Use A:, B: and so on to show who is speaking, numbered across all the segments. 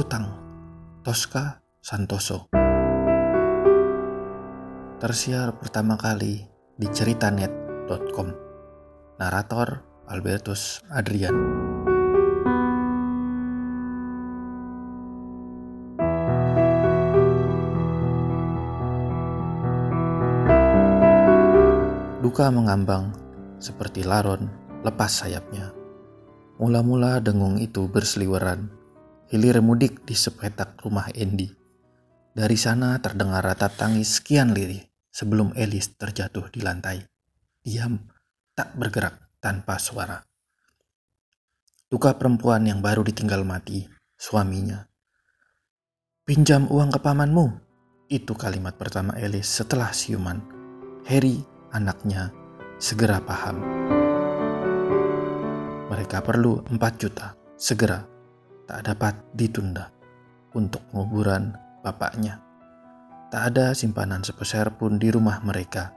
A: Utang. Tosca Santoso. Tersiar pertama kali di ceritanet.com Narator Albertus Adrian. Duka mengambang seperti laron lepas sayapnya. Mula-mula dengung itu berseliweran, hilir mudik di sepetak rumah Endi. Dari sana terdengar ratap tangis sekian lirih sebelum Elis terjatuh di lantai. Diam, tak bergerak tanpa suara. Duka perempuan yang baru ditinggal mati, suaminya. Pinjam uang ke pamanmu, itu kalimat pertama Elis setelah siuman. Harry, anaknya, segera paham. Mereka perlu 4 juta, segera, tak dapat ditunda untuk penguburan bapaknya. Tak ada simpanan sepeser pun di rumah mereka.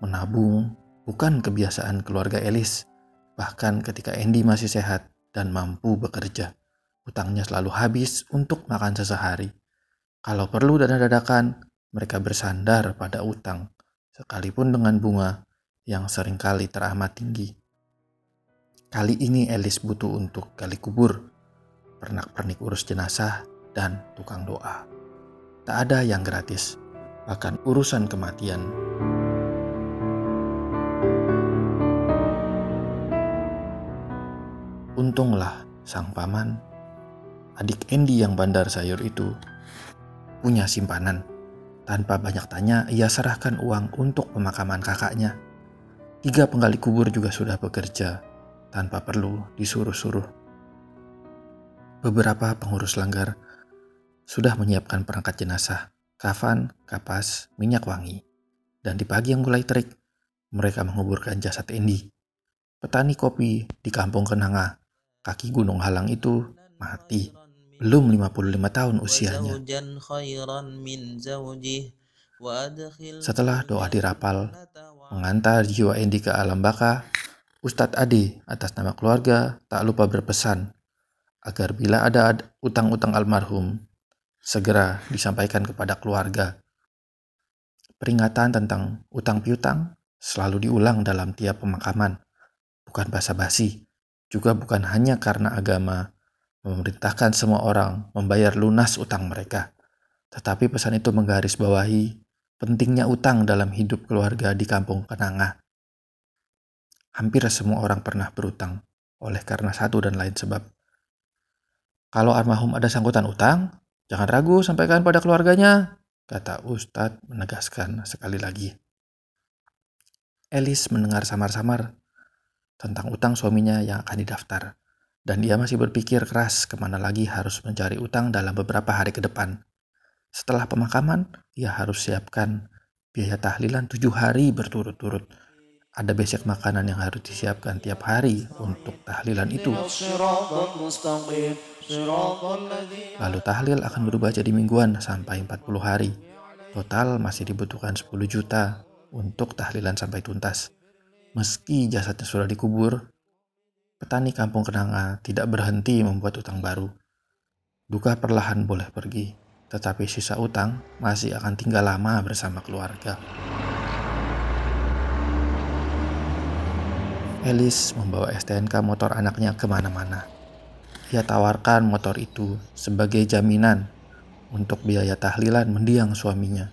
A: Menabung bukan kebiasaan keluarga Elis, bahkan ketika Andy masih sehat dan mampu bekerja. Utangnya selalu habis untuk makan sesehari. Kalau perlu dana dadakan, mereka bersandar pada utang, sekalipun dengan bunga yang sering kali teramat tinggi. Kali ini Elis butuh untuk gali kubur, pernak-pernik urus jenazah, dan tukang doa. Tak ada yang gratis, bahkan urusan kematian. Untunglah sang paman, adik Andy yang bandar sayur itu, punya simpanan. Tanpa banyak tanya, ia serahkan uang untuk pemakaman kakaknya. Tiga penggali kubur juga sudah bekerja tanpa perlu disuruh-suruh. Beberapa pengurus langgar sudah menyiapkan perangkat jenazah, kafan, kapas, minyak wangi. Dan di pagi yang mulai terik, mereka menguburkan jasad Endi. Petani kopi di kampung Kenanga, kaki gunung halang itu mati. Belum 55 tahun usianya. Setelah doa dirapal, mengantar jiwa Endi ke alam baka, Ustadz Adi atas nama keluarga tak lupa berpesan agar bila ada utang-utang almarhum segera disampaikan kepada keluarga. Peringatan tentang utang piutang selalu diulang dalam tiap pemakaman, bukan basa-basi, juga bukan hanya karena agama memerintahkan semua orang membayar lunas utang mereka, tetapi pesan itu menggarisbawahi pentingnya utang dalam hidup keluarga di kampung Kenanga hampir semua orang pernah berutang oleh karena satu dan lain sebab. Kalau almarhum ada sangkutan utang, jangan ragu sampaikan pada keluarganya, kata Ustadz menegaskan sekali lagi. Elis mendengar samar-samar tentang utang suaminya yang akan didaftar, dan dia masih berpikir keras ke mana lagi harus mencari utang dalam beberapa hari ke depan. Setelah pemakaman, ia harus siapkan biaya tahlilan tujuh hari berturut-turut ada besek makanan yang harus disiapkan tiap hari untuk tahlilan itu. Lalu tahlil akan berubah jadi mingguan sampai 40 hari. Total masih dibutuhkan 10 juta untuk tahlilan sampai tuntas. Meski jasadnya sudah dikubur, petani kampung Kenanga tidak berhenti membuat utang baru. Duka perlahan boleh pergi, tetapi sisa utang masih akan tinggal lama bersama keluarga. Elis membawa STNK motor anaknya ke mana-mana. Ia tawarkan motor itu sebagai jaminan untuk biaya tahlilan mendiang suaminya.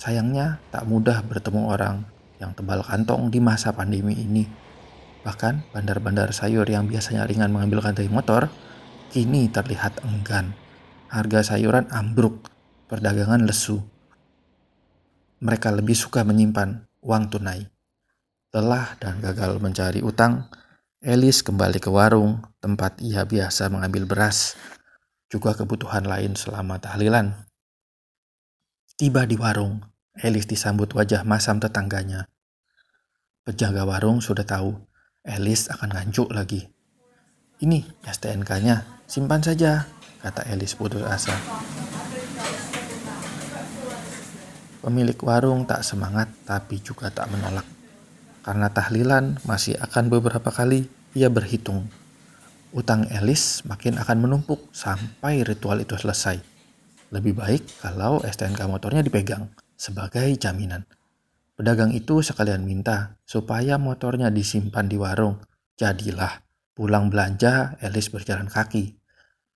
A: Sayangnya tak mudah bertemu orang yang tebal kantong di masa pandemi ini. Bahkan bandar-bandar sayur yang biasanya ringan mengambilkan dari motor, kini terlihat enggan. Harga sayuran ambruk, perdagangan lesu. Mereka lebih suka menyimpan uang tunai. Lelah dan gagal mencari utang, Elis kembali ke warung tempat ia biasa mengambil beras, juga kebutuhan lain selama tahlilan. Tiba di warung, Elis disambut wajah masam tetangganya. Penjaga warung sudah tahu Elis akan nganjuk lagi. Ini STNK-nya, simpan saja, kata Elis putus asa. Pemilik warung tak semangat tapi juga tak menolak. Karena tahlilan masih akan beberapa kali ia berhitung. utang Elis makin akan menumpuk sampai ritual itu selesai. Lebih baik kalau STNK motornya dipegang sebagai jaminan. Pedagang itu sekalian minta supaya motornya disimpan di warung. Jadilah pulang belanja Elis berjalan kaki.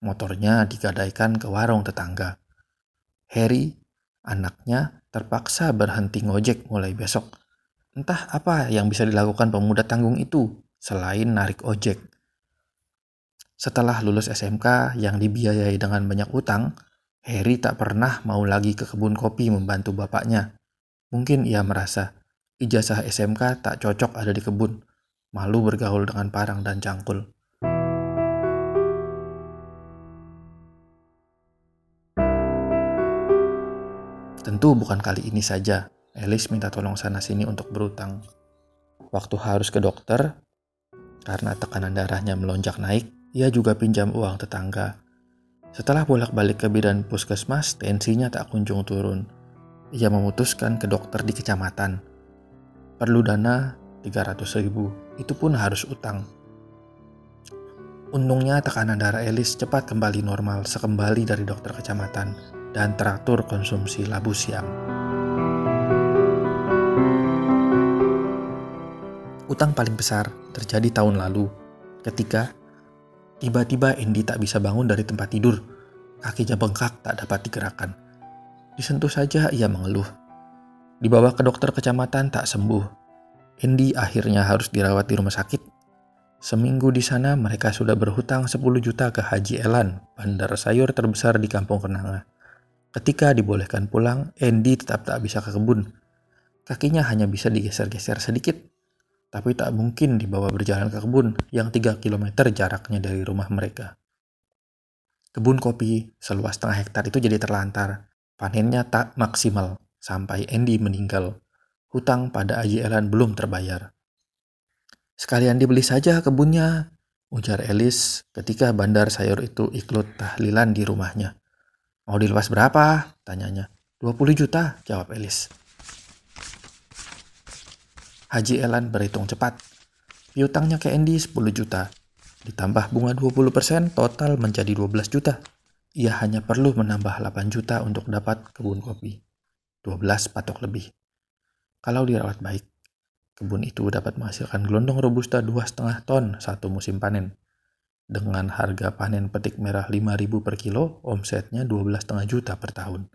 A: Motornya digadaikan ke warung tetangga. Harry, anaknya, terpaksa berhenti ngojek mulai besok. Entah apa yang bisa dilakukan pemuda tanggung itu selain narik ojek. Setelah lulus SMK yang dibiayai dengan banyak utang, Harry tak pernah mau lagi ke kebun kopi membantu bapaknya. Mungkin ia merasa ijazah SMK tak cocok ada di kebun, malu bergaul dengan parang dan cangkul. Tentu bukan kali ini saja Elis minta tolong sana-sini untuk berutang. Waktu harus ke dokter, karena tekanan darahnya melonjak naik, ia juga pinjam uang tetangga setelah bolak-balik ke bidan puskesmas, tensinya tak kunjung turun. Ia memutuskan ke dokter di kecamatan. Perlu dana 300 ribu, itu pun harus utang. Untungnya tekanan darah Elis cepat kembali normal sekembali dari dokter kecamatan dan teratur konsumsi labu siam. Utang paling besar terjadi tahun lalu ketika Tiba-tiba Andy tak bisa bangun dari tempat tidur. Kakinya bengkak tak dapat digerakkan. Disentuh saja ia mengeluh. Dibawa ke dokter kecamatan tak sembuh. Andy akhirnya harus dirawat di rumah sakit. Seminggu di sana mereka sudah berhutang 10 juta ke Haji Elan, bandar sayur terbesar di kampung Kenanga. Ketika dibolehkan pulang, Andy tetap tak bisa ke kebun. Kakinya hanya bisa digeser-geser sedikit tapi tak mungkin dibawa berjalan ke kebun yang 3 km jaraknya dari rumah mereka. Kebun kopi seluas setengah hektar itu jadi terlantar. Panennya tak maksimal sampai Andy meninggal. Hutang pada Aji Elan belum terbayar. Sekalian dibeli saja kebunnya, ujar Elis ketika bandar sayur itu ikut tahlilan di rumahnya. Mau dilepas berapa? tanyanya. 20 juta, jawab Elis. Haji Elan berhitung cepat. Piutangnya ke Andy 10 juta. Ditambah bunga 20% total menjadi 12 juta. Ia hanya perlu menambah 8 juta untuk dapat kebun kopi. 12 patok lebih. Kalau dirawat baik, kebun itu dapat menghasilkan gelondong robusta 2,5 ton satu musim panen. Dengan harga panen petik merah 5.000 per kilo, omsetnya 12,5 juta per tahun.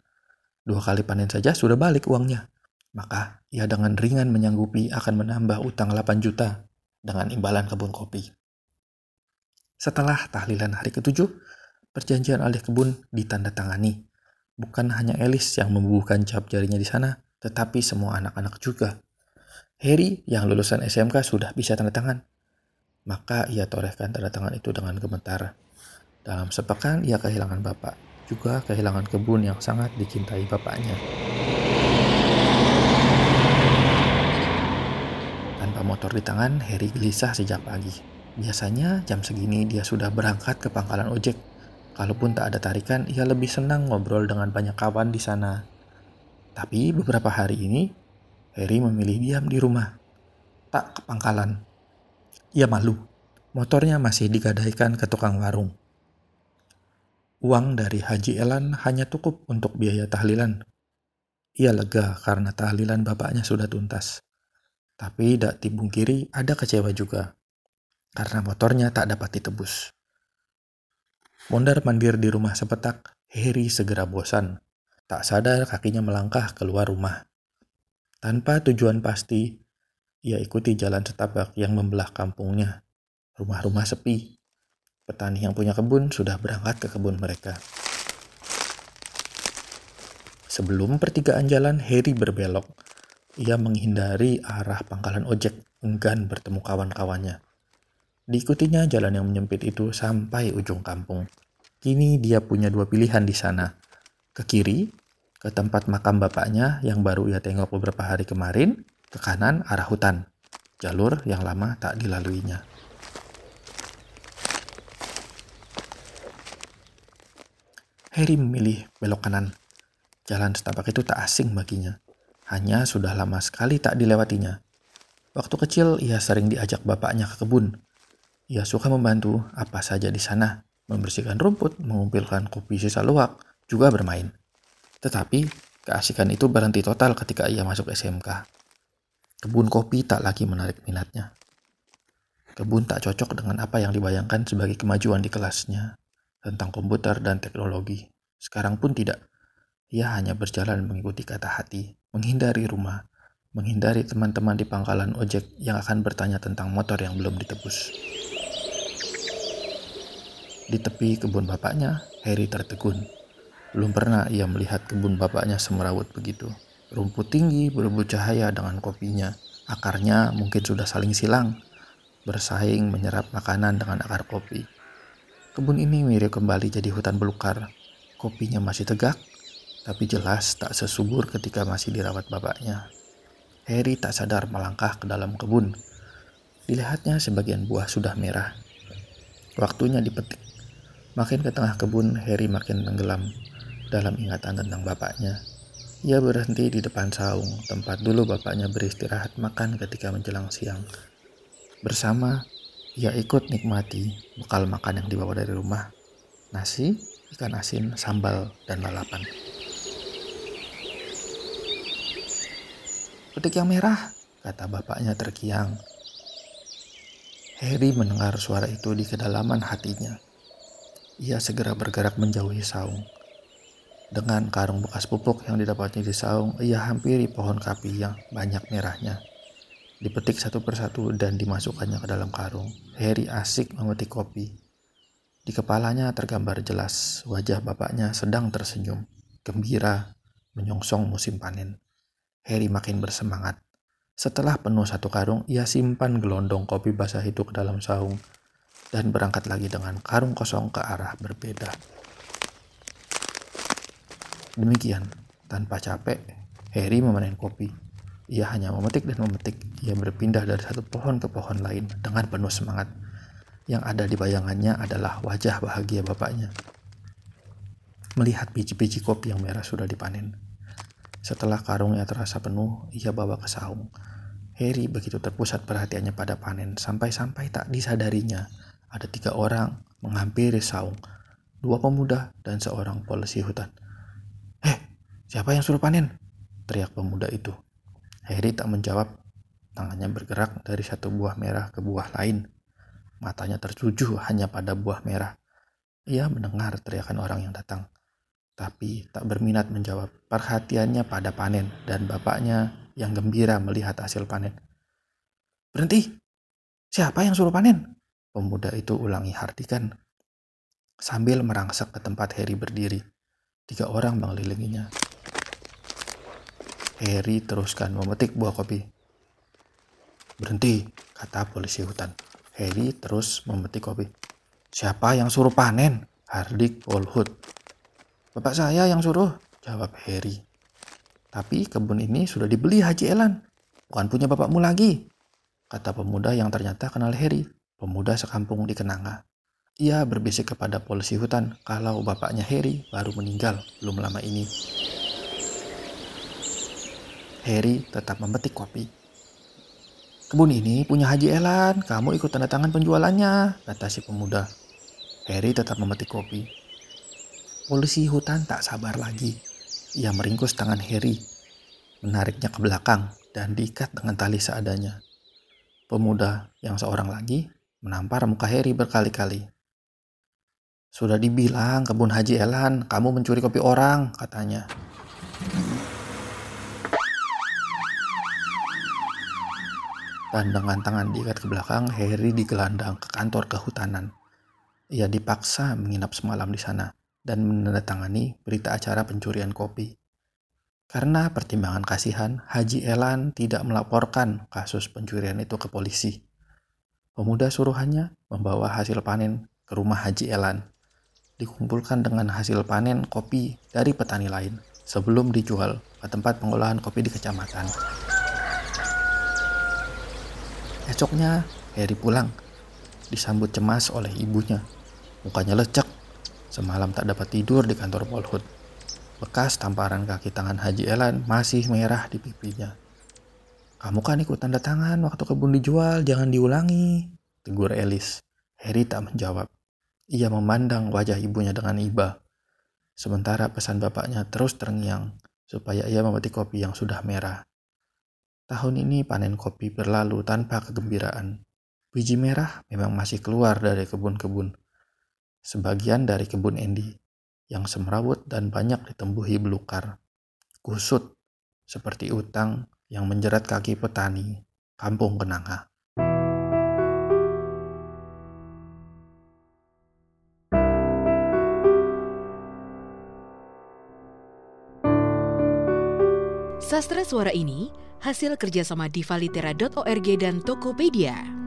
A: Dua kali panen saja sudah balik uangnya. Maka ia dengan ringan menyanggupi akan menambah utang 8 juta dengan imbalan kebun kopi. Setelah tahlilan hari ketujuh, perjanjian alih kebun ditandatangani. Bukan hanya Elis yang membubuhkan cap jarinya di sana, tetapi semua anak-anak juga. Harry yang lulusan SMK sudah bisa tanda tangan. Maka ia torehkan tanda tangan itu dengan gemetar. Dalam sepekan ia kehilangan bapak, juga kehilangan kebun yang sangat dicintai bapaknya. Motor di tangan, Harry gelisah sejak pagi. Biasanya jam segini dia sudah berangkat ke pangkalan ojek. Kalaupun tak ada tarikan, ia lebih senang ngobrol dengan banyak kawan di sana. Tapi beberapa hari ini, Harry memilih diam di rumah. Tak ke pangkalan. Ia malu. Motornya masih digadaikan ke tukang warung. Uang dari Haji Elan hanya cukup untuk biaya tahlilan. Ia lega karena tahlilan bapaknya sudah tuntas. Tapi tidak kiri ada kecewa juga, karena motornya tak dapat ditebus. Mondar mandir di rumah sepetak, Harry segera bosan. Tak sadar kakinya melangkah keluar rumah. Tanpa tujuan pasti, ia ikuti jalan setapak yang membelah kampungnya. Rumah-rumah sepi. Petani yang punya kebun sudah berangkat ke kebun mereka. Sebelum pertigaan jalan, Harry berbelok ia menghindari arah pangkalan ojek, enggan bertemu kawan-kawannya. Diikutinya jalan yang menyempit itu sampai ujung kampung. Kini dia punya dua pilihan di sana. Ke kiri, ke tempat makam bapaknya yang baru ia tengok beberapa hari kemarin, ke kanan arah hutan, jalur yang lama tak dilaluinya. Harry memilih belok kanan. Jalan setapak itu tak asing baginya. Hanya sudah lama sekali tak dilewatinya. Waktu kecil ia sering diajak bapaknya ke kebun. Ia suka membantu apa saja di sana, membersihkan rumput, mengumpulkan kopi sisa luwak, juga bermain. Tetapi keasikan itu berhenti total ketika ia masuk SMK. Kebun kopi tak lagi menarik minatnya. Kebun tak cocok dengan apa yang dibayangkan sebagai kemajuan di kelasnya tentang komputer dan teknologi. Sekarang pun tidak. Ia hanya berjalan mengikuti kata hati, menghindari rumah, menghindari teman-teman di pangkalan ojek yang akan bertanya tentang motor yang belum ditebus. Di tepi kebun bapaknya, Harry tertegun. Belum pernah ia melihat kebun bapaknya semerawut begitu. Rumput tinggi berebut cahaya dengan kopinya. Akarnya mungkin sudah saling silang, bersaing menyerap makanan dengan akar kopi. Kebun ini mirip kembali jadi hutan belukar. Kopinya masih tegak, tapi jelas tak sesubur ketika masih dirawat bapaknya. Harry tak sadar melangkah ke dalam kebun. Dilihatnya sebagian buah sudah merah. Waktunya dipetik. Makin ke tengah kebun, Harry makin tenggelam dalam ingatan tentang bapaknya. Ia berhenti di depan saung, tempat dulu bapaknya beristirahat makan ketika menjelang siang. Bersama, ia ikut nikmati bekal makan yang dibawa dari rumah. Nasi, ikan asin, sambal, dan lalapan. Petik yang merah, kata bapaknya terkiang. Harry mendengar suara itu di kedalaman hatinya. Ia segera bergerak menjauhi saung. Dengan karung bekas pupuk yang didapatnya di saung, ia hampiri pohon kapi yang banyak merahnya dipetik satu persatu dan dimasukkannya ke dalam karung. Harry asik memetik kopi. Di kepalanya tergambar jelas wajah bapaknya sedang tersenyum, gembira, menyongsong musim panen. Harry makin bersemangat. Setelah penuh satu karung, ia simpan gelondong kopi basah itu ke dalam saung dan berangkat lagi dengan karung kosong ke arah berbeda. Demikian, tanpa capek, Harry memanen kopi ia hanya memetik dan memetik. Ia berpindah dari satu pohon ke pohon lain dengan penuh semangat. Yang ada di bayangannya adalah wajah bahagia bapaknya. Melihat biji-biji kopi yang merah sudah dipanen. Setelah karungnya terasa penuh, ia bawa ke saung. Harry begitu terpusat perhatiannya pada panen sampai-sampai tak disadarinya ada tiga orang menghampiri saung, dua pemuda dan seorang polisi hutan. Eh, siapa yang suruh panen? teriak pemuda itu. Harry tak menjawab. Tangannya bergerak dari satu buah merah ke buah lain. Matanya tertuju hanya pada buah merah. Ia mendengar teriakan orang yang datang. Tapi tak berminat menjawab. Perhatiannya pada panen dan bapaknya yang gembira melihat hasil panen. Berhenti! Siapa yang suruh panen? Pemuda itu ulangi hardikan. Sambil merangsek ke tempat Harry berdiri. Tiga orang mengelilinginya. Harry teruskan memetik buah kopi. Berhenti, kata polisi hutan. Harry terus memetik kopi. Siapa yang suruh panen? Hardik Polhut. Bapak saya yang suruh, jawab Harry. Tapi kebun ini sudah dibeli Haji Elan. Bukan punya bapakmu lagi, kata pemuda yang ternyata kenal Harry, pemuda sekampung di Kenanga. Ia berbisik kepada polisi hutan kalau bapaknya Harry baru meninggal belum lama ini. Harry tetap memetik kopi. Kebun ini punya Haji Elan, kamu ikut tanda tangan penjualannya, kata si pemuda. Harry tetap memetik kopi. Polisi hutan tak sabar lagi. Ia meringkus tangan Harry, menariknya ke belakang dan diikat dengan tali seadanya. Pemuda yang seorang lagi menampar muka Harry berkali-kali. Sudah dibilang kebun Haji Elan, kamu mencuri kopi orang, katanya. dan dengan tangan diikat ke belakang, Harry digelandang ke kantor kehutanan. Ia dipaksa menginap semalam di sana dan menandatangani berita acara pencurian kopi. Karena pertimbangan kasihan, Haji Elan tidak melaporkan kasus pencurian itu ke polisi. Pemuda suruhannya membawa hasil panen ke rumah Haji Elan. Dikumpulkan dengan hasil panen kopi dari petani lain sebelum dijual ke tempat pengolahan kopi di kecamatan. Esoknya, Harry pulang, disambut cemas oleh ibunya. Mukanya lecek, semalam tak dapat tidur di kantor Polhut. Bekas tamparan kaki tangan Haji Elan masih merah di pipinya. Kamu kan ikut tanda tangan waktu kebun dijual, jangan diulangi, tegur Elis. Harry tak menjawab. Ia memandang wajah ibunya dengan iba. Sementara pesan bapaknya terus terngiang supaya ia memetik kopi yang sudah merah. Tahun ini panen kopi berlalu tanpa kegembiraan. Biji merah memang masih keluar dari kebun-kebun. Sebagian dari kebun Andy yang semrawut dan banyak ditembuhi belukar. Kusut seperti utang yang menjerat kaki petani kampung Kenanga.
B: Sastra suara ini hasil kerjasama divalitera.org dan Tokopedia.